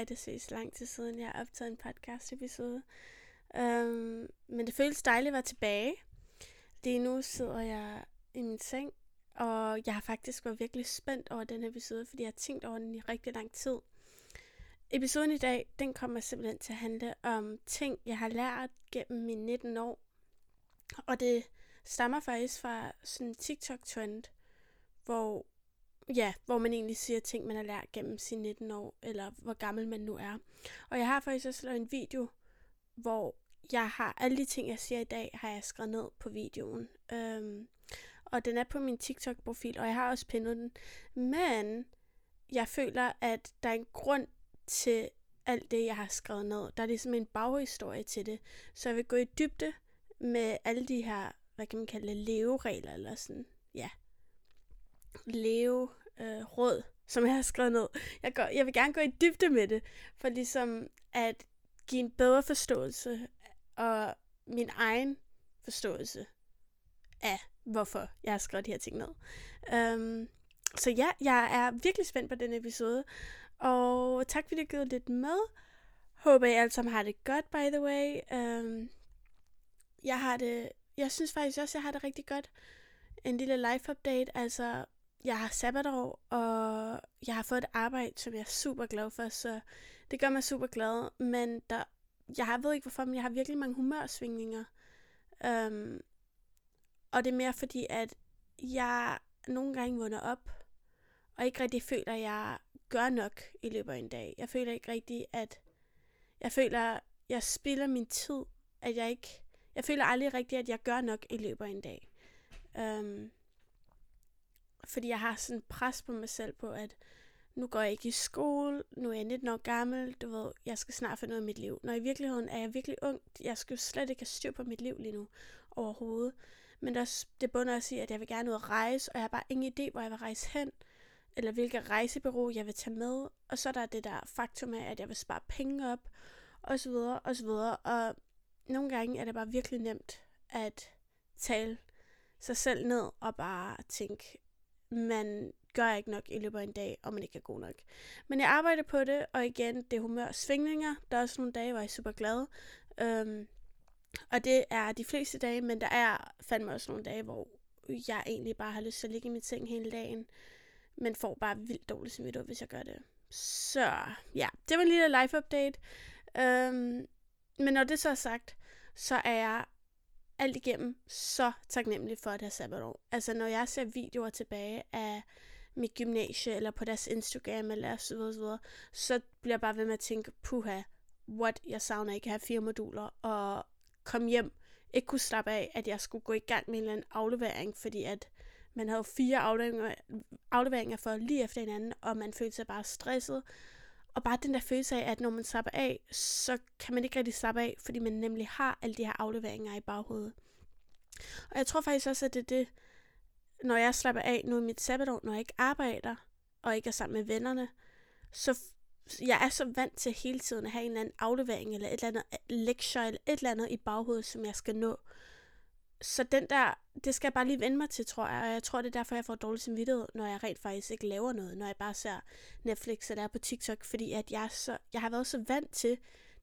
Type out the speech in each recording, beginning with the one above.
er det ses lang tid siden, jeg har optaget en podcast episode. Um, øhm, men det føles dejligt at være tilbage. Lige nu sidder jeg i min seng, og jeg har faktisk været virkelig spændt over den her episode, fordi jeg har tænkt over den i rigtig lang tid. Episoden i dag, den kommer simpelthen til at handle om ting, jeg har lært gennem mine 19 år. Og det stammer faktisk fra sådan en TikTok-trend, hvor, ja, hvor man egentlig siger ting, man har lært gennem sine 19 år, eller hvor gammel man nu er. Og jeg har faktisk også lavet en video, hvor jeg har alle de ting, jeg siger i dag, har jeg skrevet ned på videoen. Øhm, og den er på min TikTok-profil, og jeg har også pindet den. Men jeg føler, at der er en grund til alt det, jeg har skrevet ned. Der er ligesom en baghistorie til det. Så jeg vil gå i dybde med alle de her, hvad kan man kalde det, leveregler, eller sådan, ja, leve øh, råd, som jeg har skrevet ned. Jeg, går, jeg vil gerne gå i dybde med det, for ligesom at give en bedre forståelse og min egen forståelse af, hvorfor jeg har skrevet de her ting ned. Um, så ja, jeg er virkelig spændt på den episode, og tak fordi du givet lidt med. Håber I alle sammen har det godt, by the way. Um, jeg har det, jeg synes faktisk også, jeg har det rigtig godt. En lille life update, altså jeg har sabbatår, og jeg har fået et arbejde, som jeg er super glad for, så det gør mig super glad. Men der, jeg har, ved ikke hvorfor, men jeg har virkelig mange humørsvingninger. Um, og det er mere fordi, at jeg nogle gange vågner op, og ikke rigtig føler, at jeg gør nok i løbet af en dag. Jeg føler ikke rigtig, at jeg føler, at jeg spilder min tid, at jeg ikke, jeg føler aldrig rigtigt, at jeg gør nok i løbet af en dag. Um, fordi jeg har sådan pres på mig selv på, at nu går jeg ikke i skole, nu er jeg 19 år gammel, du ved, jeg skal snart finde noget af mit liv. Når i virkeligheden er jeg virkelig ung, jeg skal jo slet ikke have styr på mit liv lige nu overhovedet. Men der, det bunder også i, at jeg vil gerne ud og rejse, og jeg har bare ingen idé, hvor jeg vil rejse hen, eller hvilket rejsebureau jeg vil tage med. Og så er der det der faktum af, at jeg vil spare penge op, og så videre, og så videre. Og nogle gange er det bare virkelig nemt at tale sig selv ned og bare tænke, man gør ikke nok i løbet af en dag, og man ikke er god nok. Men jeg arbejder på det, og igen, det er humør svingninger. Der er også nogle dage, hvor jeg er super glad. Øhm, og det er de fleste dage, men der er fandme også nogle dage, hvor jeg egentlig bare har lyst til at ligge i mit seng hele dagen, men får bare vildt dårligt samvittighed, hvis jeg gør det. Så ja, det var en lille life update. Øhm, men når det så er sagt, så er jeg alt igennem så taknemmelig for det her sabbatår. Altså når jeg ser videoer tilbage af mit gymnasie, eller på deres Instagram, eller så videre, så videre, så bliver jeg bare ved med at tænke, puha, what, jeg savner ikke at have fire moduler, og komme hjem, ikke kunne slappe af, at jeg skulle gå i gang med en eller anden aflevering, fordi at man havde fire afleveringer, afleveringer for lige efter hinanden, og man følte sig bare stresset. Og bare den der følelse af, at når man slapper af, så kan man ikke rigtig slappe af, fordi man nemlig har alle de her afleveringer i baghovedet. Og jeg tror faktisk også, at det er det, når jeg slapper af nu i mit sabbatår, når jeg ikke arbejder, og ikke er sammen med vennerne, så jeg er så vant til hele tiden at have en eller anden aflevering, eller et eller andet lektie, eller et eller andet i baghovedet, som jeg skal nå. Så den der, det skal jeg bare lige vende mig til, tror jeg. Og jeg tror, det er derfor, jeg får dårlig samvittighed, når jeg rent faktisk ikke laver noget. Når jeg bare ser Netflix eller er på TikTok. Fordi at jeg, så, jeg har været så vant til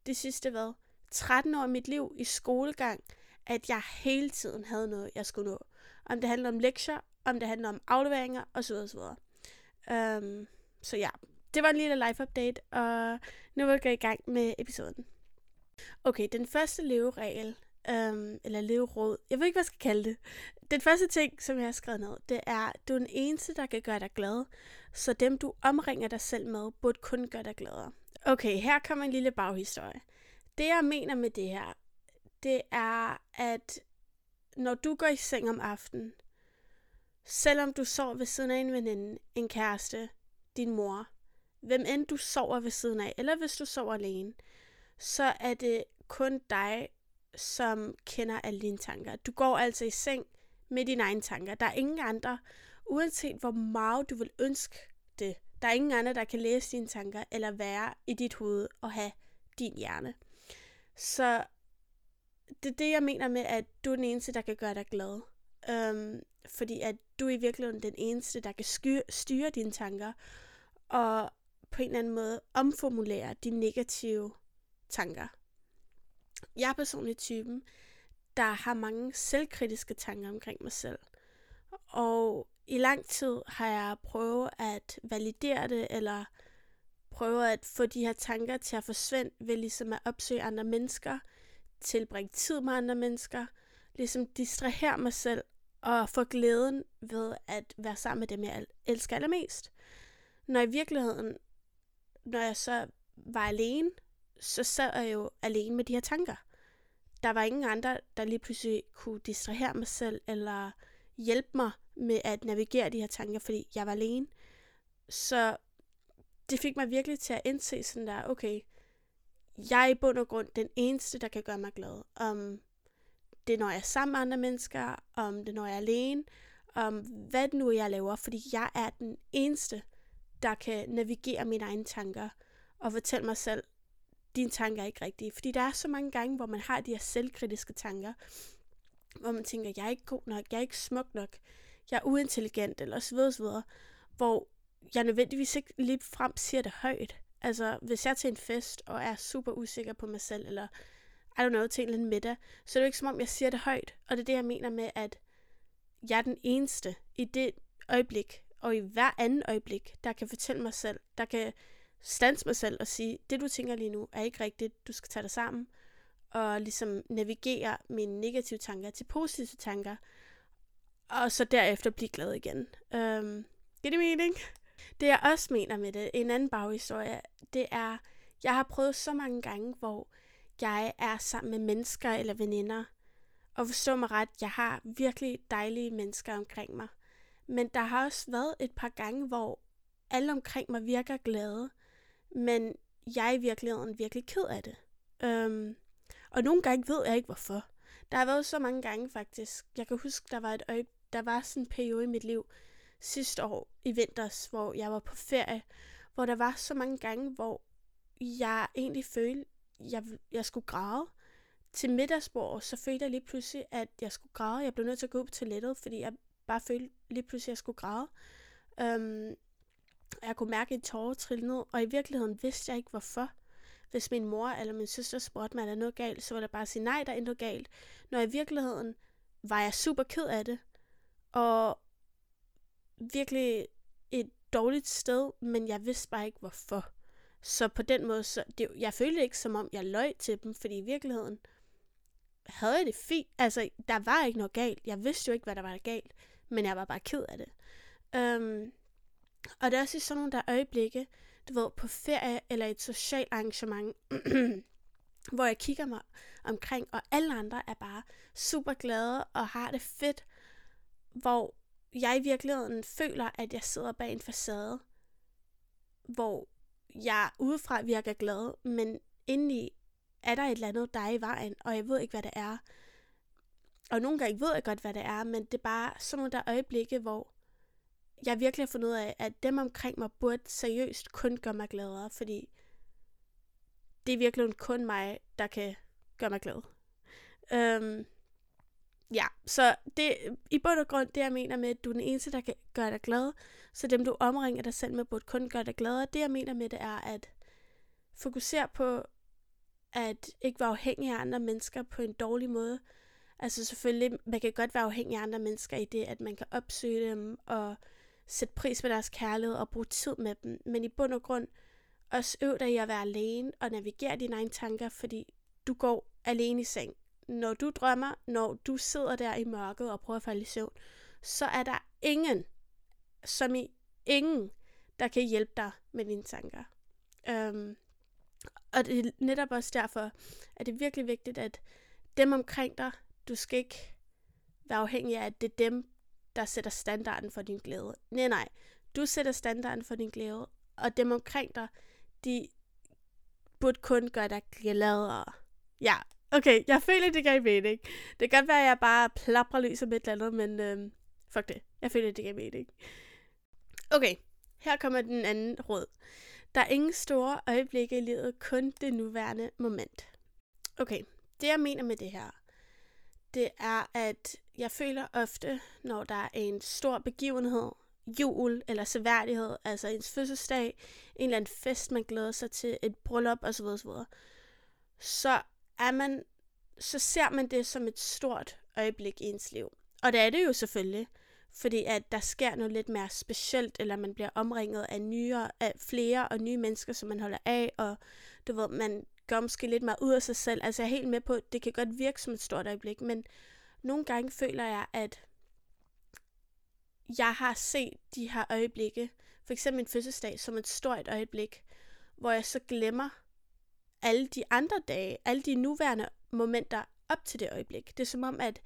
det sidste, hvad, 13 år af mit liv i skolegang, at jeg hele tiden havde noget, jeg skulle nå. Om det handler om lektier, om det handler om afleveringer, osv. osv. Um, så ja, det var en lille life update, og nu vil jeg gå i gang med episoden. Okay, den første leveregel, øhm, eller leveråd, jeg ved ikke, hvad jeg skal kalde det. Den første ting, som jeg har skrevet ned, det er, du er den eneste, der kan gøre dig glad, så dem, du omringer dig selv med, burde kun gøre dig gladere. Okay, her kommer en lille baghistorie. Det, jeg mener med det her, det er, at når du går i seng om aftenen, selvom du sover ved siden af en veninde, en kæreste, din mor, hvem end du sover ved siden af, eller hvis du sover alene, så er det kun dig, som kender alle dine tanker. Du går altså i seng med dine egne tanker. Der er ingen andre, uanset hvor meget du vil ønske det. Der er ingen andre, der kan læse dine tanker, eller være i dit hoved og have din hjerne. Så det er det, jeg mener med, at du er den eneste, der kan gøre dig glad. Um, fordi at du er i virkeligheden den eneste, der kan styre dine tanker. Og på en eller anden måde omformulere de negative tanker. Jeg er personligt typen, der har mange selvkritiske tanker omkring mig selv. Og i lang tid har jeg prøvet at validere det, eller prøve at få de her tanker til at forsvinde ved ligesom at opsøge andre mennesker, tilbringe tid med andre mennesker, ligesom distrahere mig selv og få glæden ved at være sammen med dem, jeg elsker allermest. Når i virkeligheden, når jeg så var alene, så sad jeg jo alene med de her tanker. Der var ingen andre, der lige pludselig kunne distrahere mig selv, eller hjælpe mig med at navigere de her tanker, fordi jeg var alene. Så det fik mig virkelig til at indse sådan der, okay, jeg er i bund og grund den eneste, der kan gøre mig glad. Om det når jeg er sammen med andre mennesker, om det når jeg er alene, om hvad det nu jeg laver, fordi jeg er den eneste, der kan navigere mine egne tanker og fortælle mig selv, dine tanker er ikke rigtige. Fordi der er så mange gange, hvor man har de her selvkritiske tanker, hvor man tænker, jeg er ikke god nok, jeg er ikke smuk nok, jeg er uintelligent, eller så videre, så videre, hvor jeg nødvendigvis ikke lige frem siger det højt. Altså, hvis jeg er til en fest og er super usikker på mig selv, eller I don't know, til en middag, så er det jo ikke som om, jeg siger det højt. Og det er det, jeg mener med, at jeg er den eneste i det øjeblik, og i hver anden øjeblik, der kan fortælle mig selv, der kan stanse mig selv og sige, det du tænker lige nu er ikke rigtigt, du skal tage dig sammen, og ligesom navigere mine negative tanker til positive tanker, og så derefter blive glad igen. Øhm, giver det mening? Det jeg også mener med det, en anden baghistorie, det er, jeg har prøvet så mange gange, hvor jeg er sammen med mennesker eller veninder, og forstå mig ret, jeg har virkelig dejlige mennesker omkring mig. Men der har også været et par gange, hvor alle omkring mig virker glade, men jeg er i virkeligheden virkelig ked af det. Øhm, og nogle gange ved jeg ikke hvorfor. Der har været så mange gange faktisk. Jeg kan huske, der var et øje, der var sådan en periode i mit liv sidste år i vinters, hvor jeg var på ferie, hvor der var så mange gange, hvor jeg egentlig følte, jeg, jeg skulle græde. Til middagsbord, så følte jeg lige pludselig, at jeg skulle græde. Jeg blev nødt til at gå på toilettet, fordi jeg bare følte lige pludselig, at jeg skulle græde. Øhm, og jeg kunne mærke en tårer trille ned, og i virkeligheden vidste jeg ikke hvorfor. Hvis min mor eller min søster spurgte mig, at der noget galt, så var jeg bare at sige, nej, der er noget galt. Når i virkeligheden var jeg super ked af det, og virkelig et dårligt sted, men jeg vidste bare ikke hvorfor. Så på den måde, så det, jeg følte ikke som om, jeg løj til dem, fordi i virkeligheden havde jeg det fint. Altså, der var ikke noget galt. Jeg vidste jo ikke, hvad der var galt, men jeg var bare ked af det. Um, og det er også i sådan nogle der øjeblikke, du ved, på ferie eller et socialt arrangement, hvor jeg kigger mig omkring, og alle andre er bare super glade og har det fedt, hvor jeg i virkeligheden føler, at jeg sidder bag en facade, hvor jeg udefra virker glad, men indeni er der et eller andet, der er i vejen, og jeg ved ikke, hvad det er. Og nogle gange ved jeg godt, hvad det er, men det er bare sådan nogle der øjeblikke, hvor jeg virkelig har fundet ud af, at dem omkring mig burde seriøst kun gøre mig gladere, fordi det er virkelig kun mig, der kan gøre mig glad. Øhm, ja, så det, i bund og grund, det jeg mener med, at du er den eneste, der kan gøre dig glad, så dem du omringer dig selv med, burde kun gøre dig gladere. Det jeg mener med det er, at fokusere på at ikke være afhængig af andre mennesker på en dårlig måde. Altså selvfølgelig, man kan godt være afhængig af andre mennesker i det, at man kan opsøge dem og sætte pris på deres kærlighed og bruge tid med dem. Men i bund og grund, også øv dig i at være alene og navigere dine egne tanker, fordi du går alene i seng. Når du drømmer, når du sidder der i mørket og prøver at falde i søvn, så er der ingen, som i ingen, der kan hjælpe dig med dine tanker. Um, og det er netop også derfor, at det er virkelig vigtigt, at dem omkring dig, du skal ikke være afhængig af, at det er dem, der sætter standarden for din glæde. Nej, nej. Du sætter standarden for din glæde, og dem omkring dig, de burde kun gøre dig gladere. Ja, okay, jeg føler, det gav mening. Det kan godt være, at jeg bare plapper løs om et eller andet, men øhm, fuck det. Jeg føler, det gav mening. Okay, her kommer den anden råd. Der er ingen store øjeblikke i livet, kun det nuværende moment. Okay, det jeg mener med det her, det er, at jeg føler ofte, når der er en stor begivenhed jul eller seværdighed, altså ens fødselsdag, en eller anden fest, man glæder sig til, et bryllup osv., osv., så er man, så ser man det som et stort øjeblik i ens liv. Og det er det jo selvfølgelig, fordi at der sker noget lidt mere specielt, eller man bliver omringet af, nye, af flere og nye mennesker, som man holder af, og du ved, man gør måske lidt mere ud af sig selv. Altså jeg er helt med på, at det kan godt virke som et stort øjeblik, men nogle gange føler jeg, at jeg har set de her øjeblikke, for eksempel min fødselsdag, som et stort øjeblik, hvor jeg så glemmer alle de andre dage, alle de nuværende momenter op til det øjeblik. Det er som om, at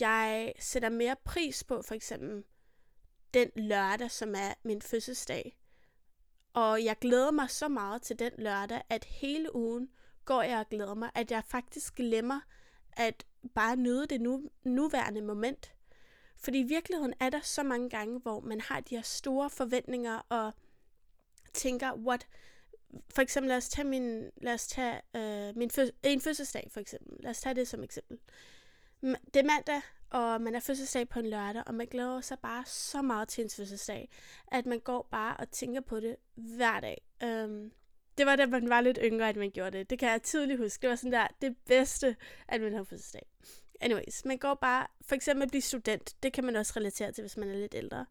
jeg sætter mere pris på for eksempel den lørdag, som er min fødselsdag. Og jeg glæder mig så meget til den lørdag, at hele ugen går jeg og glæder mig, at jeg faktisk glemmer at bare nyde det nu, nuværende moment. Fordi i virkeligheden er der så mange gange, hvor man har de her store forventninger og tænker, what? For eksempel, lad os tage, min, lad os tage øh, min fød, en fødselsdag, for eksempel. Lad os tage det som eksempel. Det er mandag, og man er fødselsdag på en lørdag, og man glæder sig bare så meget til ens fødselsdag, at man går bare og tænker på det hver dag. Um, det var da man var lidt yngre, at man gjorde det. Det kan jeg tydeligt huske. Det var sådan der, det bedste, at man har fødselsdag. Anyways, man går bare, for eksempel at blive student, det kan man også relatere til, hvis man er lidt ældre.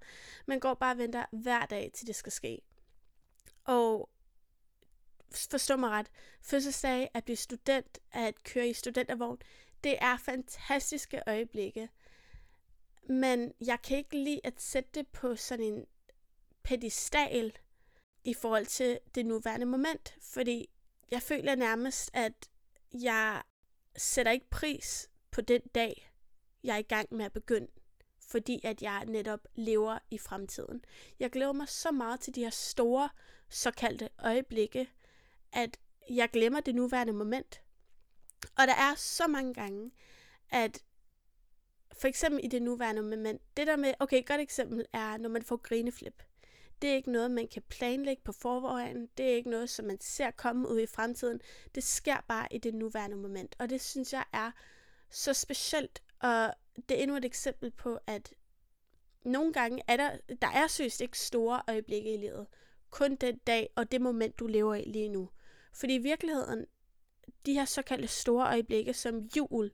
Man går bare og venter hver dag, til det skal ske. Og forstå mig ret, fødselsdag, at blive student, at køre i studentervogn, det er fantastiske øjeblikke. Men jeg kan ikke lide at sætte det på sådan en pedestal i forhold til det nuværende moment, fordi jeg føler nærmest, at jeg sætter ikke pris på den dag, jeg er i gang med at begynde, fordi at jeg netop lever i fremtiden. Jeg glæder mig så meget til de her store såkaldte øjeblikke, at jeg glemmer det nuværende moment. Og der er så mange gange, at for eksempel i det nuværende moment, det der med, okay, et godt eksempel er, når man får grineflip. Det er ikke noget, man kan planlægge på forvejen. Det er ikke noget, som man ser komme ud i fremtiden. Det sker bare i det nuværende moment. Og det synes jeg er så specielt. Og det er endnu et eksempel på, at nogle gange er der, der er søst ikke store øjeblikke i livet. Kun den dag og det moment, du lever i lige nu. Fordi i virkeligheden, de her såkaldte store øjeblikke som jul,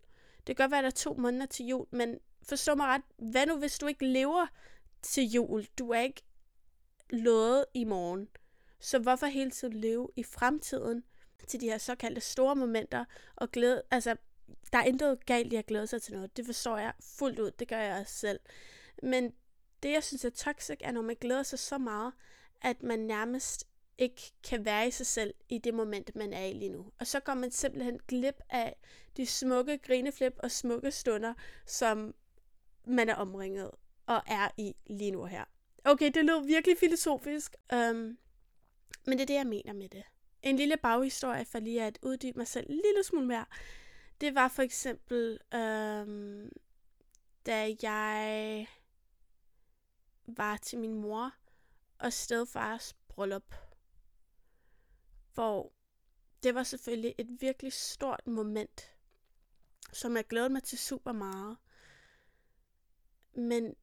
det kan godt være, at der er to måneder til jul, men forstå mig ret, hvad nu hvis du ikke lever til jul? Du er ikke lovet i morgen. Så hvorfor hele tiden leve i fremtiden til de her såkaldte store momenter og glæde, altså der er intet galt i at glæde sig til noget. Det forstår jeg fuldt ud. Det gør jeg også selv. Men det, jeg synes er toxic, er, når man glæder sig så meget, at man nærmest ikke kan være i sig selv i det moment, man er i lige nu. Og så går man simpelthen glip af de smukke grineflip og smukke stunder, som man er omringet og er i lige nu her. Okay, det lød virkelig filosofisk, um, men det er det, jeg mener med det. En lille baghistorie for lige at uddybe mig selv en lille smule mere. Det var for eksempel, um, da jeg var til min mor og stedfars bryllup. Hvor det var selvfølgelig et virkelig stort moment, som jeg glædede mig til super meget. Men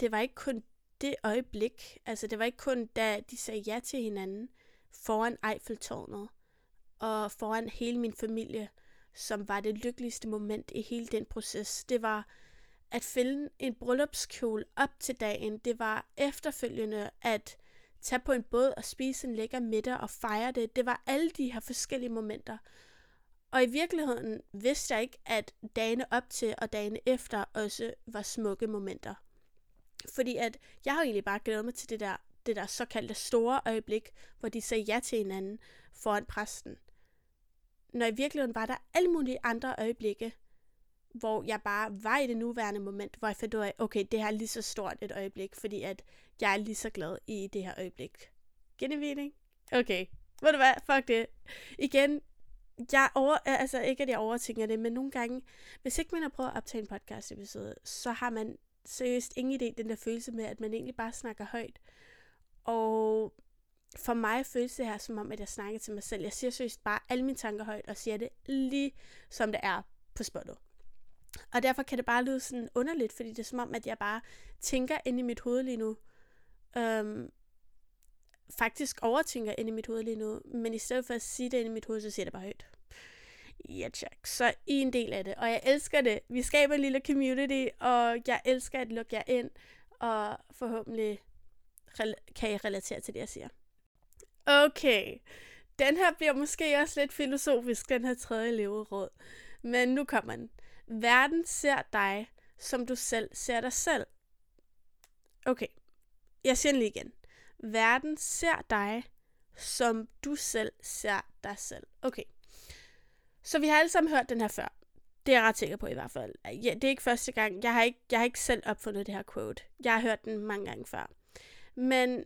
det var ikke kun det øjeblik, altså det var ikke kun da de sagde ja til hinanden foran Eiffeltårnet og foran hele min familie, som var det lykkeligste moment i hele den proces. Det var at finde en bryllupskjole op til dagen. Det var efterfølgende at tage på en båd og spise en lækker middag og fejre det. Det var alle de her forskellige momenter. Og i virkeligheden vidste jeg ikke, at dagene op til og dagene efter også var smukke momenter. Fordi at jeg har egentlig bare glædet mig til det der, det der såkaldte store øjeblik, hvor de sagde ja til hinanden foran præsten. Når i virkeligheden var der alle mulige andre øjeblikke, hvor jeg bare var i det nuværende moment, hvor jeg fandt ud af, okay, det her er lige så stort et øjeblik, fordi at jeg er lige så glad i det her øjeblik. Giver? Okay. Ved du hvad? Fuck det. Igen, jeg over, altså ikke at jeg overtænker det, men nogle gange, hvis ikke man har prøvet at optage en podcast episode, så har man seriøst ingen idé, den der følelse med, at man egentlig bare snakker højt. Og for mig føles det her som om, at jeg snakker til mig selv. Jeg siger seriøst bare alle mine tanker højt, og siger det lige som det er på spottet. Og derfor kan det bare lyde sådan underligt, fordi det er som om, at jeg bare tænker ind i mit hoved lige nu. Øhm, faktisk overtænker ind i mit hoved lige nu. Men i stedet for at sige det ind i mit hoved, så siger jeg det bare højt. Ja, tjek. Så I er en del af det, og jeg elsker det. Vi skaber en lille community, og jeg elsker at lukke jer ind, og forhåbentlig kan I relatere til det, jeg siger. Okay, den her bliver måske også lidt filosofisk, den her tredje leveråd. Men nu kommer den. Verden ser dig, som du selv ser dig selv. Okay, jeg siger den lige igen. Verden ser dig, som du selv ser dig selv. Okay. Så vi har alle sammen hørt den her før. Det er jeg ret sikker på i hvert fald. Ja, det er ikke første gang. Jeg har ikke, jeg har ikke selv opfundet det her quote. Jeg har hørt den mange gange før. Men,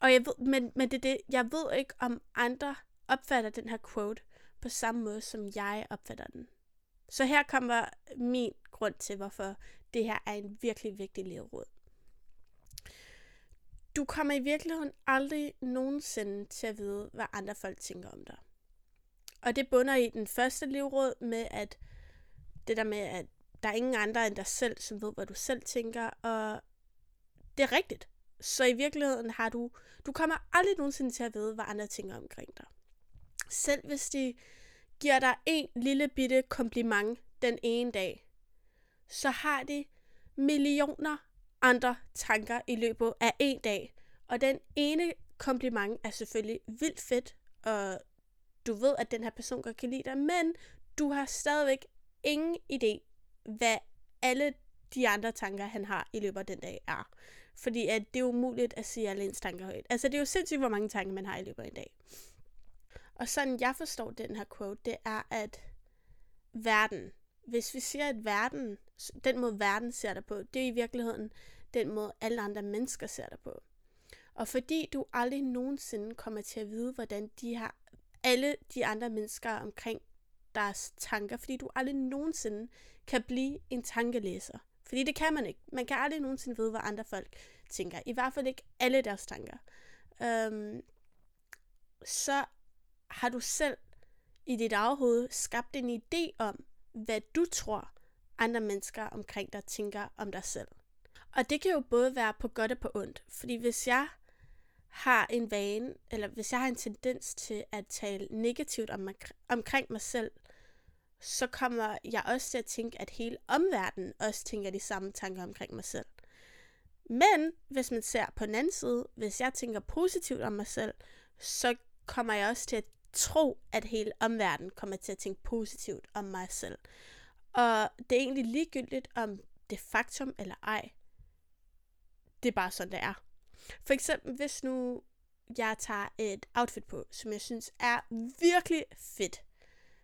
og jeg ved, men, men det, det, jeg ved ikke, om andre opfatter den her quote på samme måde, som jeg opfatter den. Så her kommer min grund til, hvorfor det her er en virkelig vigtig leveråd. Du kommer i virkeligheden aldrig nogensinde til at vide, hvad andre folk tænker om dig. Og det bunder i den første livråd med, at det der med, at der er ingen andre end dig selv, som ved, hvad du selv tænker, og det er rigtigt. Så i virkeligheden har du, du kommer aldrig nogensinde til at vide, hvad andre tænker omkring dig. Selv hvis de giver dig en lille bitte kompliment den ene dag, så har de millioner andre tanker i løbet af en dag. Og den ene kompliment er selvfølgelig vildt fedt, og du ved, at den her person godt kan lide dig, men du har stadigvæk ingen idé, hvad alle de andre tanker, han har i løbet af den dag, er. Fordi at det er umuligt at sige alle ens tanker højt. Altså, det er jo sindssygt, hvor mange tanker man har i løbet af en dag. Og sådan jeg forstår den her quote, det er, at verden, hvis vi siger, at verden, den måde verden ser dig på, det er i virkeligheden den måde alle andre mennesker ser dig på. Og fordi du aldrig nogensinde kommer til at vide, hvordan de har alle de andre mennesker omkring deres tanker, fordi du aldrig nogensinde kan blive en tankelæser. Fordi det kan man ikke. Man kan aldrig nogensinde vide, hvad andre folk tænker. I hvert fald ikke alle deres tanker. Øhm, så har du selv i dit eget hoved skabt en idé om, hvad du tror, andre mennesker omkring dig tænker om dig selv. Og det kan jo både være på godt og på ondt. Fordi hvis jeg har en vane, eller hvis jeg har en tendens til at tale negativt om, omkring mig selv, så kommer jeg også til at tænke, at hele omverdenen også tænker de samme tanker omkring mig selv. Men hvis man ser på den anden side, hvis jeg tænker positivt om mig selv, så kommer jeg også til at tro, at hele omverdenen kommer til at tænke positivt om mig selv. Og det er egentlig ligegyldigt, om det er faktum eller ej. Det er bare sådan, det er. For eksempel, hvis nu jeg tager et outfit på, som jeg synes er virkelig fedt,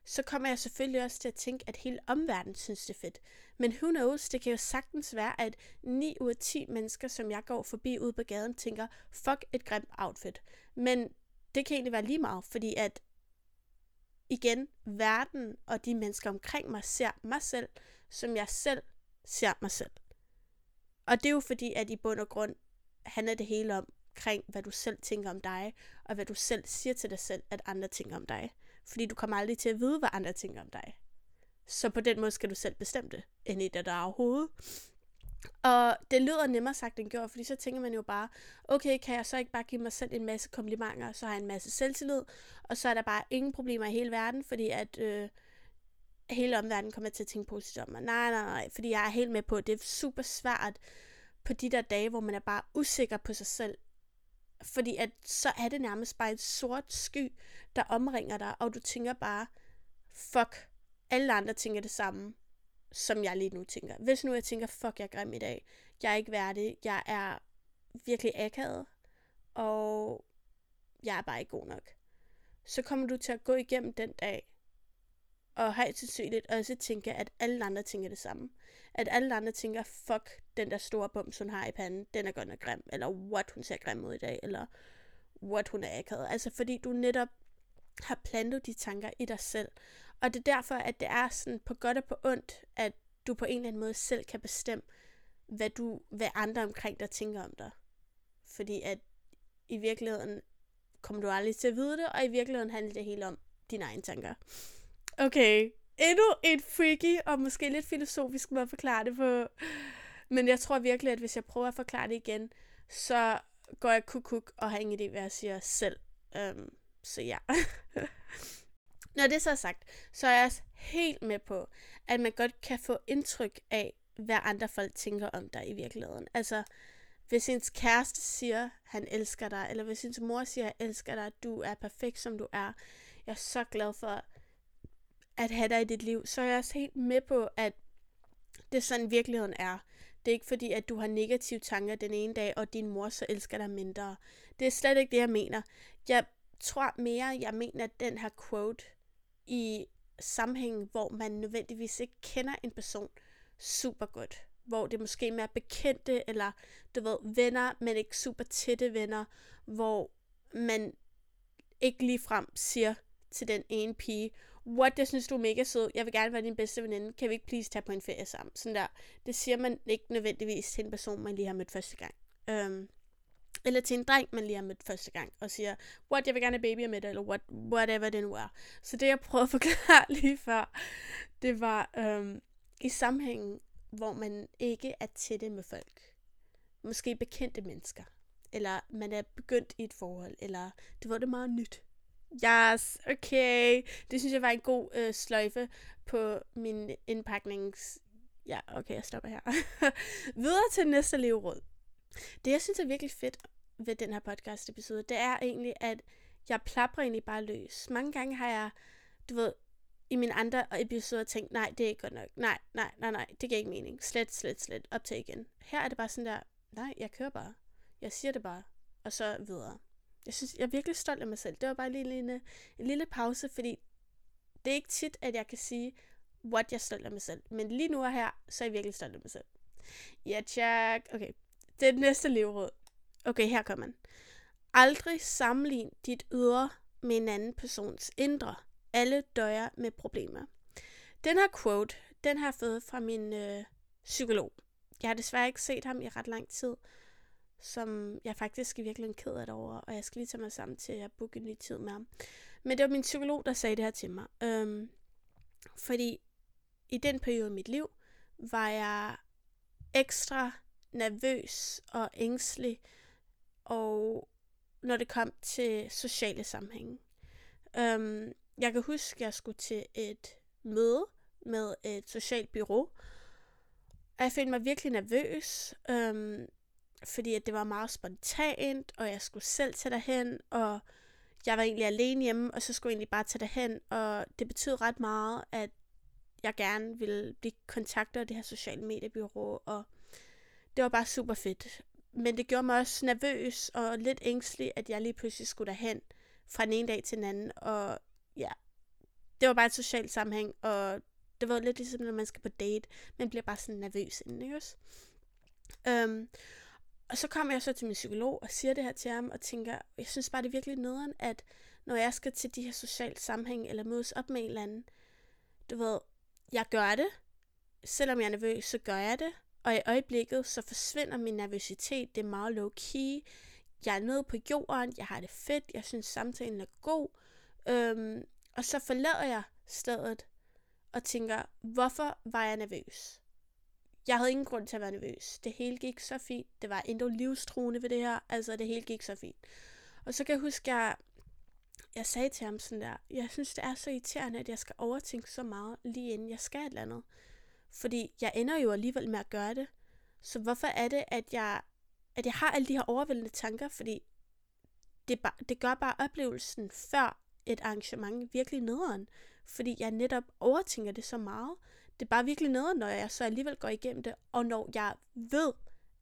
så kommer jeg selvfølgelig også til at tænke, at hele omverdenen synes, det er fedt. Men who knows, det kan jo sagtens være, at 9 ud af 10 mennesker, som jeg går forbi ude på gaden, tænker, fuck et grimt outfit. Men det kan egentlig være lige meget, fordi at igen, verden og de mennesker omkring mig ser mig selv, som jeg selv ser mig selv. Og det er jo fordi, at i bund og grund handler det hele om, omkring, hvad du selv tænker om dig, og hvad du selv siger til dig selv, at andre tænker om dig. Fordi du kommer aldrig til at vide, hvad andre tænker om dig. Så på den måde skal du selv bestemme det, end i det der overhovedet. Og det lyder nemmere sagt end gjort, fordi så tænker man jo bare, okay, kan jeg så ikke bare give mig selv en masse komplimenter, så har jeg en masse selvtillid, og så er der bare ingen problemer i hele verden, fordi at øh, hele omverdenen kommer til at tænke positivt om mig. Nej, nej, nej, fordi jeg er helt med på, at det er super svært på de der dage, hvor man er bare usikker på sig selv. Fordi at så er det nærmest bare en sort sky, der omringer dig, og du tænker bare, fuck, alle andre tænker det samme som jeg lige nu tænker. Hvis nu jeg tænker, fuck, jeg er grim i dag, jeg er ikke værdig, jeg er virkelig akavet, og jeg er bare ikke god nok, så kommer du til at gå igennem den dag, og højst sandsynligt også tænker, at alle andre tænker det samme. At alle andre tænker, fuck, den der store bums, hun har i panden, den er godt nok grim, eller what, hun ser grim ud i dag, eller what, hun er akavet. Altså fordi du netop har plantet de tanker i dig selv. Og det er derfor, at det er sådan på godt og på ondt, at du på en eller anden måde selv kan bestemme, hvad, du, hvad andre omkring dig tænker om dig. Fordi at i virkeligheden kommer du aldrig til at vide det, og i virkeligheden handler det hele om dine egne tanker. Okay, endnu et freaky og måske lidt filosofisk måde at forklare det på. Men jeg tror virkelig, at hvis jeg prøver at forklare det igen, så går jeg kukuk og har ingen idé, hvad jeg siger selv. Um, så ja. Når det så er sagt, så er jeg også helt med på, at man godt kan få indtryk af, hvad andre folk tænker om dig i virkeligheden. Altså, hvis ens kæreste siger, han elsker dig, eller hvis ens mor siger, jeg elsker dig, du er perfekt, som du er, jeg er så glad for at have dig i dit liv, så er jeg også helt med på, at det er sådan virkeligheden er. Det er ikke fordi, at du har negative tanker den ene dag, og din mor så elsker dig mindre. Det er slet ikke det, jeg mener. Jeg tror mere, jeg mener den her quote i sammenhæng, hvor man nødvendigvis ikke kender en person super godt. Hvor det måske mere bekendte, eller du ved, venner, men ikke super tætte venner, hvor man ikke lige frem siger til den ene pige, what, det synes du er mega sød, jeg vil gerne være din bedste veninde, kan vi ikke please tage på en ferie sammen? Sådan der. Det siger man ikke nødvendigvis til en person, man lige har mødt første gang. Um, eller til en dreng, man lige har mødt første gang, og siger, what, jeg vil gerne have babyer med dig, eller what, whatever det nu er. Så det, jeg prøvede at forklare lige før, det var um, i sammenhængen, hvor man ikke er tætte med folk. Måske bekendte mennesker. Eller man er begyndt i et forhold, eller det var det meget nyt. Yes, okay. Det synes jeg var en god øh, sløjfe på min indpaknings... Ja, okay, jeg stopper her. Videre til næste leveråd. Det, jeg synes er virkelig fedt ved den her podcast-episode, det er egentlig, at jeg plapper egentlig bare løs. Mange gange har jeg, du ved, i mine andre episoder tænkt, nej, det er ikke godt nok. Nej, nej, nej, nej, det giver ikke mening. Slet, slet, slet. Op til igen. Her er det bare sådan der, nej, jeg kører bare. Jeg siger det bare. Og så videre. Jeg synes, jeg er virkelig stolt af mig selv. Det var bare lige en, en lille pause, fordi det er ikke tit, at jeg kan sige, what jeg er stolt af mig selv. Men lige nu og her, så er jeg virkelig stolt af mig selv. Ja, tjek. Okay, det er det næste leveråd. Okay, her kommer man. Aldrig sammenlign dit ydre med en anden persons indre. Alle døjer med problemer. Den her quote, den har jeg fået fra min øh, psykolog. Jeg har desværre ikke set ham i ret lang tid, som jeg faktisk er virkelig ked af det over, og jeg skal lige tage mig sammen til at booke en ny tid med ham. Men det var min psykolog, der sagde det her til mig. Øhm, fordi i den periode i mit liv, var jeg ekstra nervøs og ængstelig, og når det kom til sociale sammenhænge. Øhm, jeg kan huske, at jeg skulle til et møde med et socialt bureau, og jeg følte mig virkelig nervøs. Øhm, fordi at det var meget spontant, og jeg skulle selv tage derhen, og jeg var egentlig alene hjemme, og så skulle jeg egentlig bare tage derhen, og det betød ret meget, at jeg gerne ville blive kontaktet af det her sociale mediebyrå, og det var bare super fedt. Men det gjorde mig også nervøs og lidt ængstelig, at jeg lige pludselig skulle derhen fra den ene dag til den anden, og ja, det var bare et socialt sammenhæng, og det var lidt ligesom, når man skal på date, man bliver bare sådan nervøs inden, ikke også? Um, og så kommer jeg så til min psykolog og siger det her til ham, og tænker, jeg synes bare, det er virkelig nederen, at når jeg skal til de her sociale sammenhæng, eller mødes op med en eller anden, du ved, jeg gør det, selvom jeg er nervøs, så gør jeg det, og i øjeblikket, så forsvinder min nervøsitet, det er meget low-key, jeg er nede på jorden, jeg har det fedt, jeg synes samtalen er god, øhm, og så forlader jeg stedet og tænker, hvorfor var jeg nervøs? Jeg havde ingen grund til at være nervøs. Det hele gik så fint. Det var endnu livstruende ved det her. Altså, det hele gik så fint. Og så kan jeg huske, at jeg, jeg sagde til ham sådan der, jeg synes, det er så irriterende, at jeg skal overtænke så meget, lige inden jeg skal et eller andet. Fordi jeg ender jo alligevel med at gøre det. Så hvorfor er det, at jeg, at jeg har alle de her overvældende tanker? Fordi det, bare, det gør bare oplevelsen før et arrangement virkelig nederen. Fordi jeg netop overtænker det så meget det er bare virkelig noget, når jeg så alligevel går igennem det, og når jeg ved,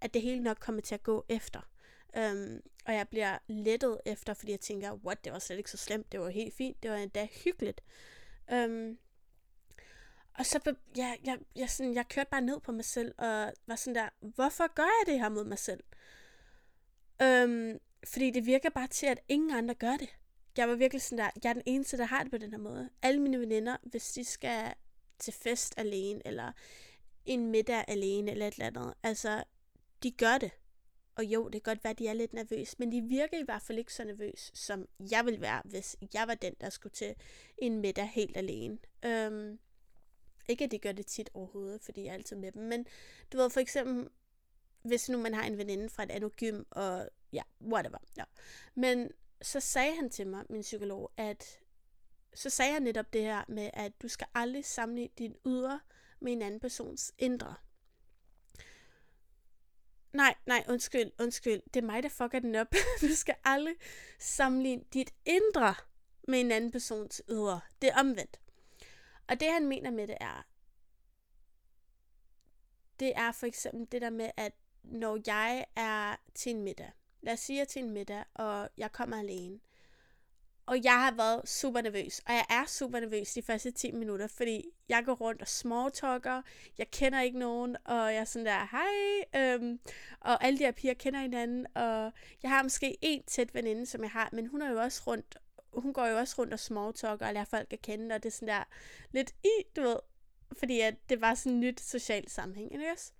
at det hele nok kommer til at gå efter. Um, og jeg bliver lettet efter, fordi jeg tænker, what, det var slet ikke så slemt, det var helt fint, det var endda hyggeligt. Um, og så, ja, jeg, jeg, sådan, jeg kørte bare ned på mig selv, og var sådan der, hvorfor gør jeg det her mod mig selv? Um, fordi det virker bare til, at ingen andre gør det. Jeg var virkelig sådan der, jeg er den eneste, der har det på den her måde. Alle mine veninder, hvis de skal til fest alene, eller en middag alene, eller et eller andet. Altså, de gør det. Og jo, det kan godt være, at de er lidt nervøse, men de virker i hvert fald ikke så nervøse, som jeg ville være, hvis jeg var den, der skulle til en middag helt alene. Øhm, Ikke at de gør det tit overhovedet, fordi jeg er altid med dem, men du ved for eksempel, hvis nu man har en veninde fra et andet gym, og ja, whatever. Ja. Men så sagde han til mig, min psykolog, at så sagde jeg netop det her med, at du skal aldrig sammenligne din ydre med en anden persons indre. Nej, nej, undskyld, undskyld. Det er mig, der fucker den op. du skal aldrig sammenligne dit indre med en anden persons ydre. Det er omvendt. Og det han mener med det er, det er for eksempel det der med, at når jeg er til en middag, lad os sige, jeg er til en middag, og jeg kommer alene, og jeg har været super nervøs, og jeg er super nervøs de første 10 minutter, fordi jeg går rundt og smalltalker, jeg kender ikke nogen, og jeg er sådan der, hej, øhm, og alle de her piger kender hinanden, og jeg har måske en tæt veninde, som jeg har, men hun er jo også rundt, hun går jo også rundt og smalltalker og lærer folk at kende, og det er sådan der lidt i, du ved, fordi at det var sådan en nyt socialt sammenhæng, ikke også?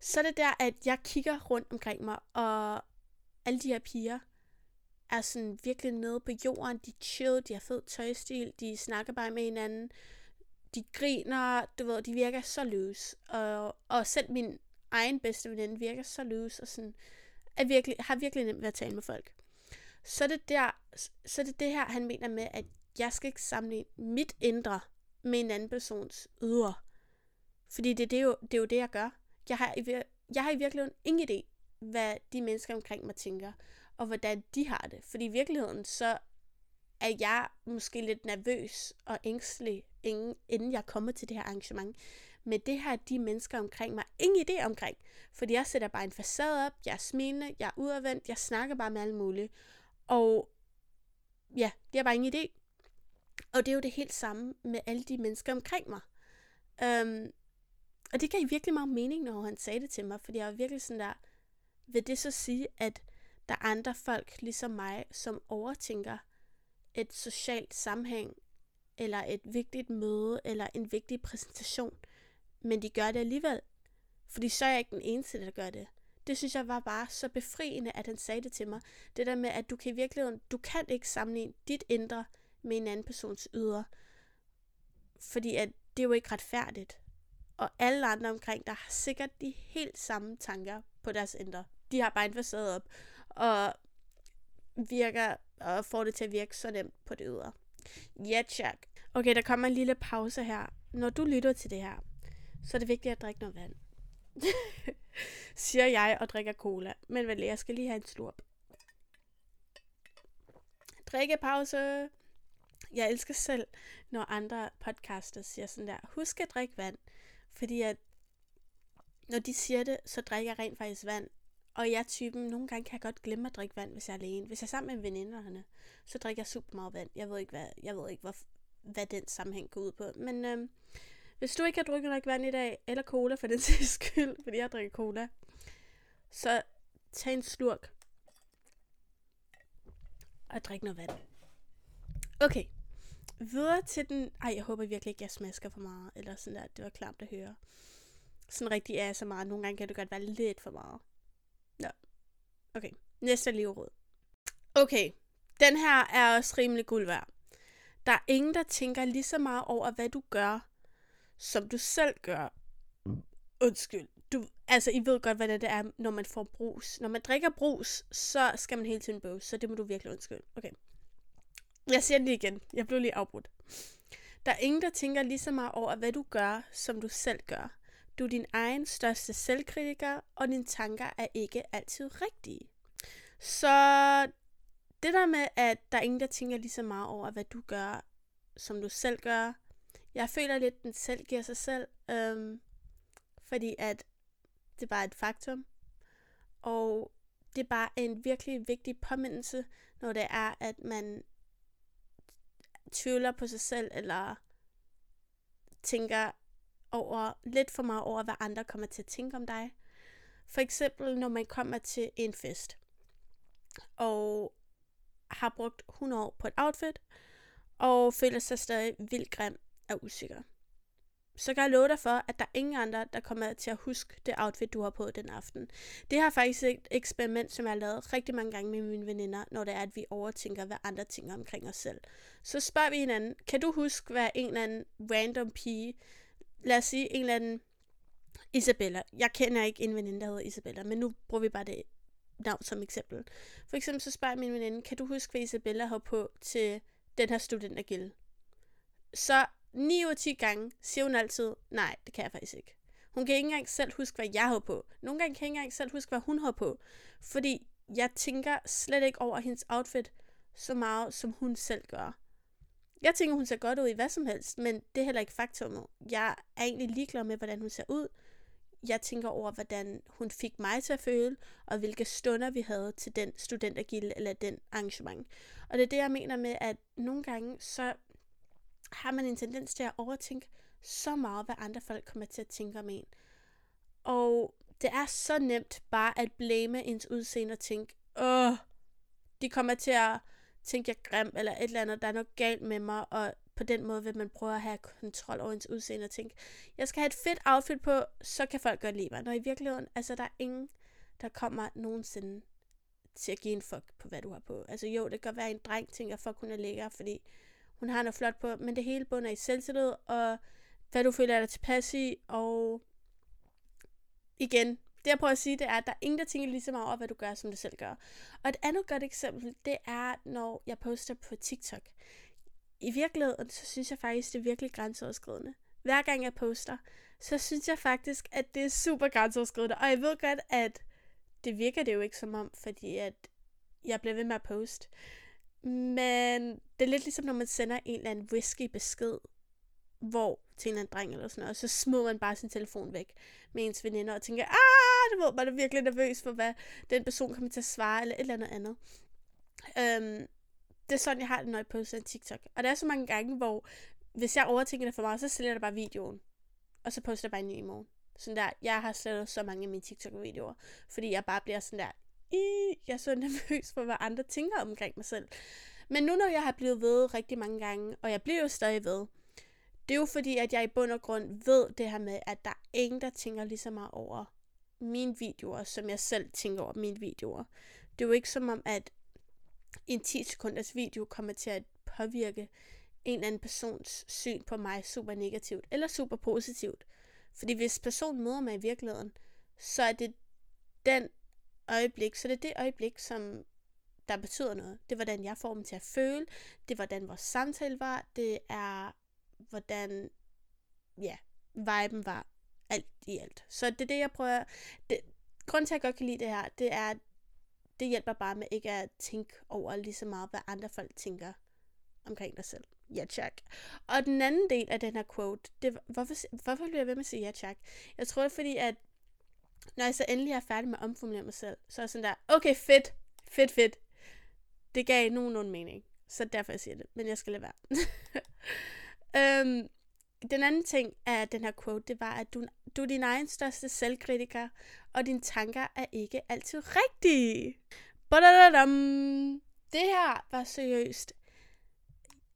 Så er det der, at jeg kigger rundt omkring mig, og alle de her piger, er sådan virkelig nede på jorden. De chill, de har fed tøjstil, de snakker bare med hinanden. De griner, du ved, de virker så løs. Og, og selv min egen bedste veninde virker så løs og sådan, er virkelig, har virkelig nemt ved at tale med folk. Så er det, der, så er det det her, han mener med, at jeg skal ikke sammenligne mit indre med en anden persons ydre. Fordi det, det, er, jo, det er jo det, jeg gør. Jeg har, jeg har i virkeligheden ingen idé, hvad de mennesker omkring mig tænker og hvordan de har det. Fordi i virkeligheden, så er jeg måske lidt nervøs og ængstelig, inden jeg kommer til det her arrangement. Men det har de mennesker omkring mig ingen idé omkring. Fordi jeg sætter bare en facade op, jeg er smilende, jeg er udadvendt, jeg snakker bare med alle mulige. Og ja, det har bare ingen idé. Og det er jo det helt samme med alle de mennesker omkring mig. Um, og det gav virkelig meget mening, når han sagde det til mig, fordi jeg var virkelig sådan der, vil det så sige, at der er andre folk, ligesom mig, som overtænker et socialt sammenhæng, eller et vigtigt møde, eller en vigtig præsentation. Men de gør det alligevel. Fordi så er jeg ikke den eneste, der gør det. Det synes jeg var bare så befriende, at han sagde det til mig. Det der med, at du kan i virkeligheden, du kan ikke sammenligne dit indre med en anden persons ydre. Fordi at det er jo ikke retfærdigt. Og alle andre omkring der har sikkert de helt samme tanker på deres indre. De har bare en facade op og virker og får det til at virke så nemt på det ydre. Ja, tjek. Okay, der kommer en lille pause her. Når du lytter til det her, så er det vigtigt at drikke noget vand. Siger jeg og drikker cola. Men vel, jeg skal lige have en slurp. Drikkepause. Jeg elsker selv, når andre podcaster siger sådan der, husk at drikke vand. Fordi at når de siger det, så drikker jeg rent faktisk vand. Og jeg er typen, nogle gange kan jeg godt glemme at drikke vand, hvis jeg er alene. Hvis jeg er sammen med veninderne, så drikker jeg super meget vand. Jeg ved ikke, hvad, jeg ved ikke, hvad, hvad den sammenhæng går ud på. Men øhm, hvis du ikke har drukket nok vand i dag, eller cola for den sags skyld, fordi jeg drikker cola, så tag en slurk og drik noget vand. Okay, videre til den... Ej, jeg håber virkelig ikke, jeg smasker for meget, eller sådan der. Det var klamt at høre. Sådan rigtig er så meget. Nogle gange kan det godt være lidt for meget. Okay, næste livråd. Okay, den her er også rimelig guld værd. Der er ingen, der tænker lige så meget over, hvad du gør, som du selv gør. Undskyld. Du, altså, I ved godt, hvad det er, når man får brus. Når man drikker brus, så skal man hele tiden bøve, så det må du virkelig undskylde. Okay. Jeg siger det lige igen. Jeg blev lige afbrudt. Der er ingen, der tænker lige så meget over, hvad du gør, som du selv gør. Du er din egen største selvkritiker, og dine tanker er ikke altid rigtige. Så det der med, at der er ingen, der tænker lige så meget over, hvad du gør, som du selv gør. Jeg føler lidt, at den selv giver sig selv, øhm, fordi at det er bare et faktum. Og det er bare en virkelig vigtig påmindelse, når det er, at man tvivler på sig selv, eller tænker, over, lidt for meget over, hvad andre kommer til at tænke om dig. For eksempel, når man kommer til en fest, og har brugt 100 år på et outfit, og føler sig stadig vildt grim og usikker. så kan jeg love dig for, at der er ingen andre, der kommer til at huske det outfit, du har på den aften. Det har faktisk et eksperiment, som jeg har lavet rigtig mange gange med mine veninder, når det er, at vi overtænker, hvad andre tænker omkring os selv. Så spørger vi hinanden, kan du huske, hvad en eller anden random pige, lad os sige en eller anden Isabella. Jeg kender ikke en veninde, der hedder Isabella, men nu bruger vi bare det navn som eksempel. For eksempel så spørger min veninde, kan du huske, hvad Isabella har på til den her studentergilde? Så 9 ud af 10 gange siger hun altid, nej, det kan jeg faktisk ikke. Hun kan ikke engang selv huske, hvad jeg har på. Nogle gange kan jeg ikke engang selv huske, hvad hun har på. Fordi jeg tænker slet ikke over hendes outfit så meget, som hun selv gør. Jeg tænker, hun ser godt ud i hvad som helst, men det er heller ikke faktum. Jeg er egentlig ligeglad med, hvordan hun ser ud. Jeg tænker over, hvordan hun fik mig til at føle, og hvilke stunder vi havde til den studentergilde eller den arrangement. Og det er det, jeg mener med, at nogle gange, så har man en tendens til at overtænke så meget, hvad andre folk kommer til at tænke om en. Og det er så nemt bare at blame ens udseende og tænke, åh, de kommer til at tænkte jeg grim, eller et eller andet, der er noget galt med mig, og på den måde vil man prøve at have kontrol over ens udseende og tænke, jeg skal have et fedt outfit på, så kan folk godt lide mig. Når i virkeligheden, altså der er ingen, der kommer nogensinde til at give en fuck på, hvad du har på. Altså jo, det kan være, at en dreng tænker, fuck, hun er lækker, fordi hun har noget flot på, men det hele bunder i selvtillid, og hvad du føler dig tilpas i, og igen, det jeg prøver at sige, det er, at der er ingen, der tænker lige så meget over, hvad du gør, som du selv gør. Og et andet godt eksempel, det er, når jeg poster på TikTok. I virkeligheden, så synes jeg faktisk, det er virkelig grænseoverskridende. Hver gang jeg poster, så synes jeg faktisk, at det er super grænseoverskridende. Og jeg ved godt, at det virker det jo ikke som om, fordi at jeg bliver ved med at poste. Men det er lidt ligesom, når man sender en eller anden risky besked, hvor til en eller anden dreng eller sådan noget, og så smider man bare sin telefon væk med ens veninder og tænker, ah, det man er virkelig nervøs for, hvad den person kommer til at svare, eller et eller andet andet. Øhm, det er sådan, jeg har det, når jeg poster en TikTok. Og der er så mange gange, hvor hvis jeg overtænker det for meget, så sælger jeg bare videoen. Og så poster jeg bare en ny i morgen. Sådan der, jeg har slettet så mange af mine TikTok-videoer, fordi jeg bare bliver sådan der, jeg er så nervøs for, hvad andre tænker omkring mig selv. Men nu når jeg har blevet ved rigtig mange gange, og jeg bliver jo stadig ved, det er jo fordi, at jeg i bund og grund ved det her med, at der er ingen, der tænker lige så meget over mine videoer, som jeg selv tænker over mine videoer. Det er jo ikke som om, at en 10 sekunders video kommer til at påvirke en eller anden persons syn på mig super negativt eller super positivt. Fordi hvis personen møder mig i virkeligheden, så er det den øjeblik, så det er det øjeblik, som der betyder noget. Det er, hvordan jeg får dem til at føle. Det er, hvordan vores samtale var. Det er, hvordan, ja, viben var. Alt i alt. Så det er det, jeg prøver... Det, grunden til, at jeg godt kan lide det her, det er, det hjælper bare med ikke at tænke over lige så meget, hvad andre folk tænker omkring dig selv. Ja, tak. Og den anden del af den her quote, det, hvorfor, hvorfor bliver jeg ved med at sige ja, tak? Jeg tror, det er fordi, at når jeg så endelig er færdig med at omformulere mig selv, så er jeg sådan der, okay, fedt, fedt, fedt. Det gav nogen nogen mening. Så derfor jeg siger det, men jeg skal lade være. øhm, den anden ting af den her quote, det var, at du, du er din egen største selvkritiker, og dine tanker er ikke altid rigtige. Badadadam. Det her var seriøst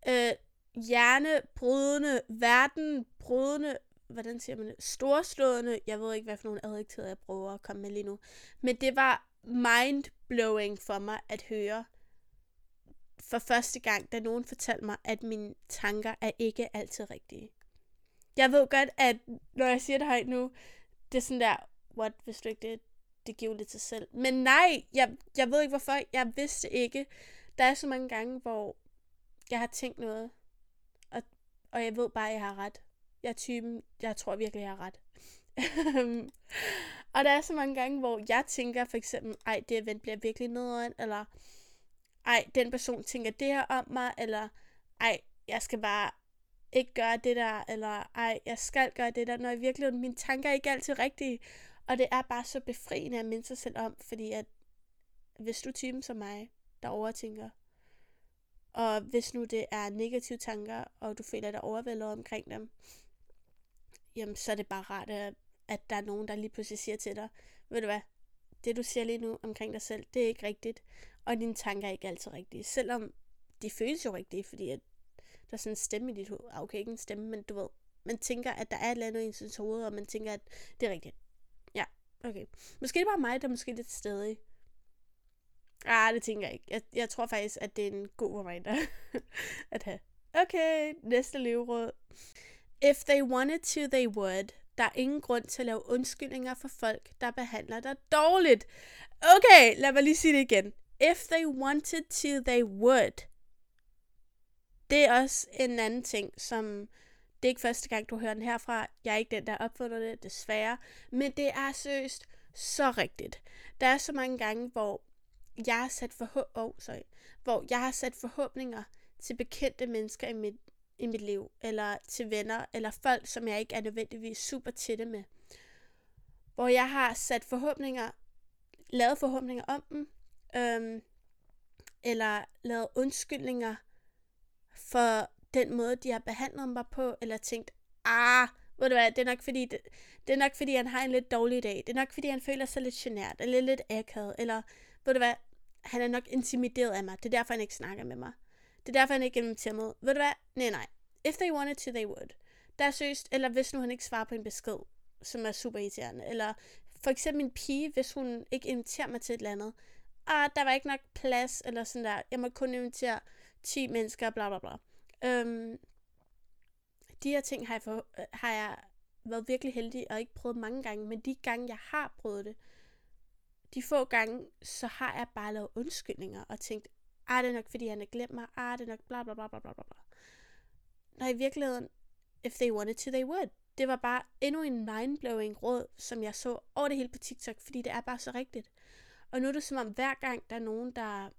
øh, hjernebrydende, verdenbrydende, hvordan siger man det, storslående, jeg ved ikke, hvad for nogle adjektiver jeg prøver at komme med lige nu, men det var mind-blowing for mig at høre for første gang, da nogen fortalte mig, at mine tanker er ikke altid rigtige. Jeg ved godt, at når jeg siger det højt nu, det er sådan der, what, hvis du ikke det, det giver lidt til selv. Men nej, jeg, jeg ved ikke hvorfor, jeg vidste ikke. Der er så mange gange, hvor jeg har tænkt noget, og, og jeg ved bare, at jeg har ret. Jeg er typen, jeg tror virkelig, jeg har ret. og der er så mange gange, hvor jeg tænker for eksempel, ej, det event bliver virkelig nederen, eller ej, den person tænker det her om mig, eller ej, jeg skal bare ikke gøre det der, eller ej, jeg skal gøre det der, når i virkeligheden mine tanker er ikke altid rigtige. Og det er bare så befriende at minde sig selv om, fordi at hvis du er typen som mig, der overtænker, og hvis nu det er negative tanker, og du føler dig overvældet omkring dem, jamen så er det bare rart, at, at der er nogen, der lige pludselig siger til dig, ved du hvad, det du siger lige nu omkring dig selv, det er ikke rigtigt, og dine tanker er ikke altid rigtige, selvom de føles jo rigtige, fordi at der er sådan en stemme i dit hoved, ah, okay, ikke en stemme, men du ved, man tænker, at der er et eller andet i ens hoved, og man tænker, at det er rigtigt. Ja, okay. Måske det bare mig, der er måske lidt stedig. Ah, det tænker jeg ikke. Jeg, jeg tror faktisk, at det er en god reminder at have. Okay, næste leveråd. If they wanted to, they would. Der er ingen grund til at lave undskyldninger for folk, der behandler dig dårligt. Okay, lad mig lige sige det igen. If they wanted to, they would. Det er også en anden ting, som det er ikke første gang, du hører den herfra. Jeg er ikke den, der opfundet det, desværre. Men det er seriøst så rigtigt. Der er så mange gange, hvor jeg har sat forhåb- oh, sorry, hvor jeg har sat forhåbninger til bekendte mennesker i mit, i mit liv, eller til venner, eller folk, som jeg ikke er nødvendigvis super tætte med. Hvor jeg har sat forhåbninger, lavet forhåbninger om dem, øhm, eller lavet undskyldninger for den måde, de har behandlet mig på, eller tænkt, ah, ved du hvad, det er nok fordi, det, det er nok fordi, han har en lidt dårlig dag. Det er nok fordi, han føler sig lidt genert, eller lidt akavet, eller ved du hvad, han er nok intimideret af mig. Det er derfor, han ikke snakker med mig. Det er derfor, han ikke inviterer mig. Ved du hvad? Nej, nej. If they wanted to, they would. Der er søst, eller hvis nu han ikke svarer på en besked, som er super irriterende. Eller for eksempel en pige, hvis hun ikke inviterer mig til et eller andet. Ah, der var ikke nok plads, eller sådan der. Jeg må kun invitere 10 mennesker, bla bla bla. Øhm, de her ting har jeg, for, øh, har jeg været virkelig heldig og ikke prøvet mange gange, men de gange, jeg har prøvet det, de få gange, så har jeg bare lavet undskyldninger og tænkt, ah, det er nok, fordi han har glemt mig, ah, det er nok bla bla bla bla bla bla. Når i virkeligheden, if they wanted to, they would. Det var bare endnu en mindblowing råd, som jeg så over det hele på TikTok, fordi det er bare så rigtigt. Og nu er det som om, hver gang der er nogen, der,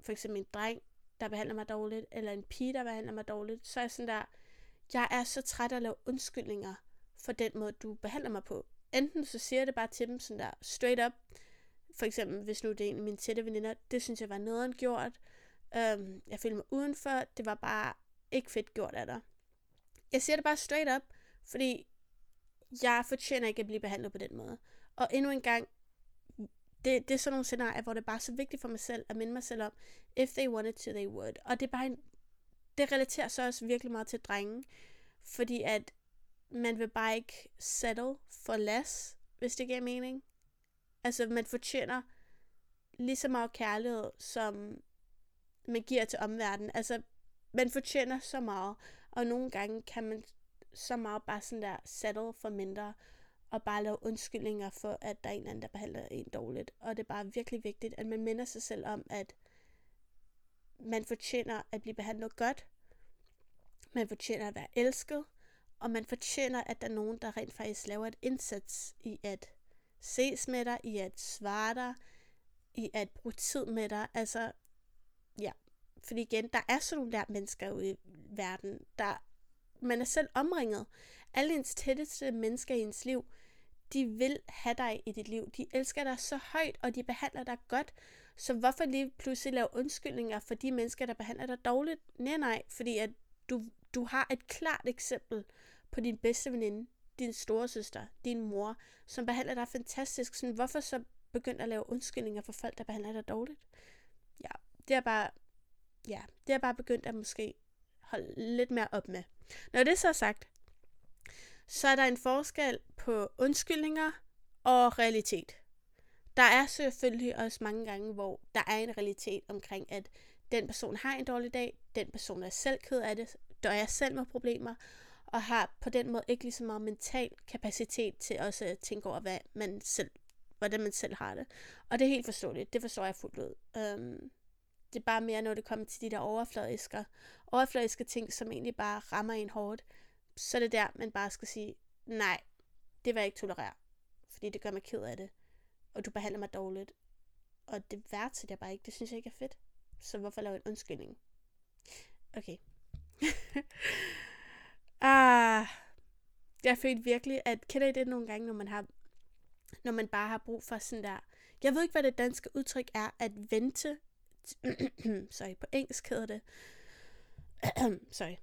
for eksempel en dreng, der behandler mig dårligt, eller en pige, der behandler mig dårligt, så er jeg sådan der, jeg er så træt af at lave undskyldninger for den måde, du behandler mig på. Enten så siger jeg det bare til dem sådan der, straight up, for eksempel, hvis nu det er en af mine tætte veninder, det synes jeg var nederen gjort. øhm, jeg følte mig udenfor, det var bare ikke fedt gjort af dig. Jeg siger det bare straight up, fordi jeg fortjener ikke at blive behandlet på den måde. Og endnu en gang, det, det er sådan nogle scenarier, hvor det er bare så vigtigt for mig selv at minde mig selv om, if they wanted to, they would. Og det er bare en, det relaterer så også virkelig meget til drenge, fordi at man vil bare ikke settle for less, hvis det giver mening. Altså, man fortjener lige så meget kærlighed, som man giver til omverdenen. Altså, man fortjener så meget, og nogle gange kan man så meget bare sådan der settle for mindre, og bare lave undskyldninger for, at der er en eller anden, der behandler en dårligt. Og det er bare virkelig vigtigt, at man minder sig selv om, at man fortjener at blive behandlet godt, man fortjener at være elsket, og man fortjener, at der er nogen, der rent faktisk laver et indsats i at ses med dig, i at svare dig, i at bruge tid med dig. Altså, ja. Fordi igen, der er sådan nogle der mennesker ude i verden, der man er selv omringet. Alle ens tætteste mennesker i ens liv, de vil have dig i dit liv. De elsker dig så højt, og de behandler dig godt. Så hvorfor lige pludselig lave undskyldninger for de mennesker, der behandler dig dårligt? Nej, nej, fordi at du, du har et klart eksempel på din bedste veninde, din storesøster, din mor, som behandler dig fantastisk. Sådan, hvorfor så begynde at lave undskyldninger for folk, der behandler dig dårligt? Ja, det er bare, ja, det er bare begyndt at måske holde lidt mere op med. Når det så er sagt, så er der en forskel på undskyldninger og realitet. Der er selvfølgelig også mange gange, hvor der er en realitet omkring, at den person har en dårlig dag, den person er selv ked af det, der er selv med problemer, og har på den måde ikke lige så meget mental kapacitet til også at tænke over, hvad man selv, hvordan man selv har det. Og det er helt forståeligt. Det forstår jeg fuldt ud. Um, det er bare mere, når det kommer til de der overfladiske, overfladiske ting, som egentlig bare rammer en hårdt. Så er det der, man bare skal sige, nej, det vil jeg ikke tolerere. Fordi det gør mig ked af det. Og du behandler mig dårligt. Og det værdsætter jeg bare ikke. Det synes jeg ikke er fedt. Så hvorfor lave en undskyldning? Okay. Ah, jeg følte virkelig, at kender I det nogle gange, når man har når man bare har brug for sådan der, jeg ved ikke, hvad det danske udtryk er, at vente, sorry, på engelsk hedder det, sorry,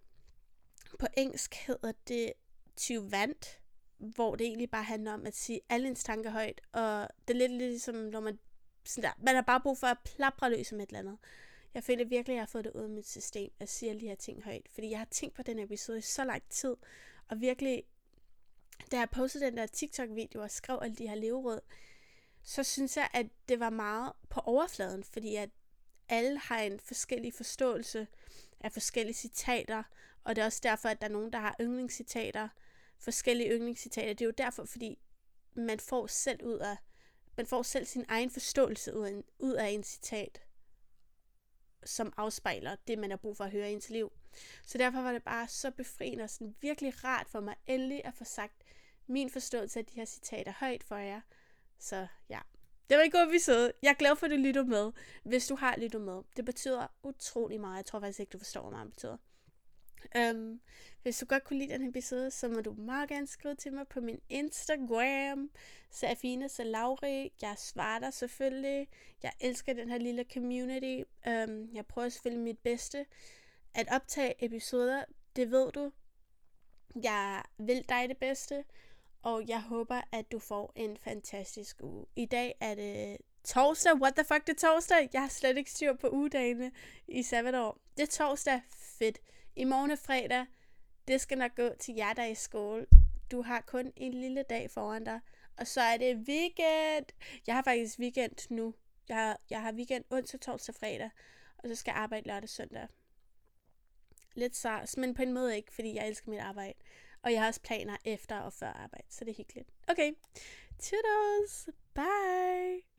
på engelsk hedder det to vant, hvor det egentlig bare handler om at sige alle ens tanker højt, og det er lidt ligesom, når man, sådan der, man har bare brug for at plapre løs om et eller andet. Jeg føler virkelig, at jeg har fået det ud af mit system at sige alle de her ting højt. Fordi jeg har tænkt på den episode i så lang tid. Og virkelig, da jeg postede den der TikTok-video og skrev alle de her leveråd, så synes jeg, at det var meget på overfladen, fordi at alle har en forskellig forståelse af forskellige citater, og det er også derfor, at der er nogen, der har yndlingscitater, forskellige yndlingscitater. Det er jo derfor, fordi man får selv ud af, man får selv sin egen forståelse ud af en, ud af en citat, som afspejler det, man har brug for at høre i ens liv. Så derfor var det bare så befriende og sådan virkelig rart for mig endelig at få sagt min forståelse af de her citater højt for jer. Så ja, det var en god episode. Jeg er glad for, at du lytter med, hvis du har lyttet med. Det betyder utrolig meget. Jeg tror faktisk ikke, du forstår, hvor meget det betyder. Um, hvis du godt kunne lide den her episode, så må du meget gerne skrive til mig på min Instagram, Serafine Salauri. Jeg svarer dig selvfølgelig. Jeg elsker den her lille community. Um, jeg prøver selvfølgelig mit bedste at optage episoder. Det ved du. Jeg vil dig det bedste, og jeg håber, at du får en fantastisk uge. I dag er det torsdag. What the fuck, det er torsdag? Jeg har slet ikke styr på ugedagene i sabbatår. Det er torsdag. Fedt. I morgen er fredag. Det skal nok gå til jer, der er i skole. Du har kun en lille dag foran dig. Og så er det weekend. Jeg har faktisk weekend nu. Jeg har, jeg har weekend onsdag, torsdag, fredag. Og så skal jeg arbejde lørdag søndag. Lidt sars, men på en måde ikke, fordi jeg elsker mit arbejde. Og jeg har også planer efter og før arbejde, så det er hyggeligt. Okay, toodles, bye!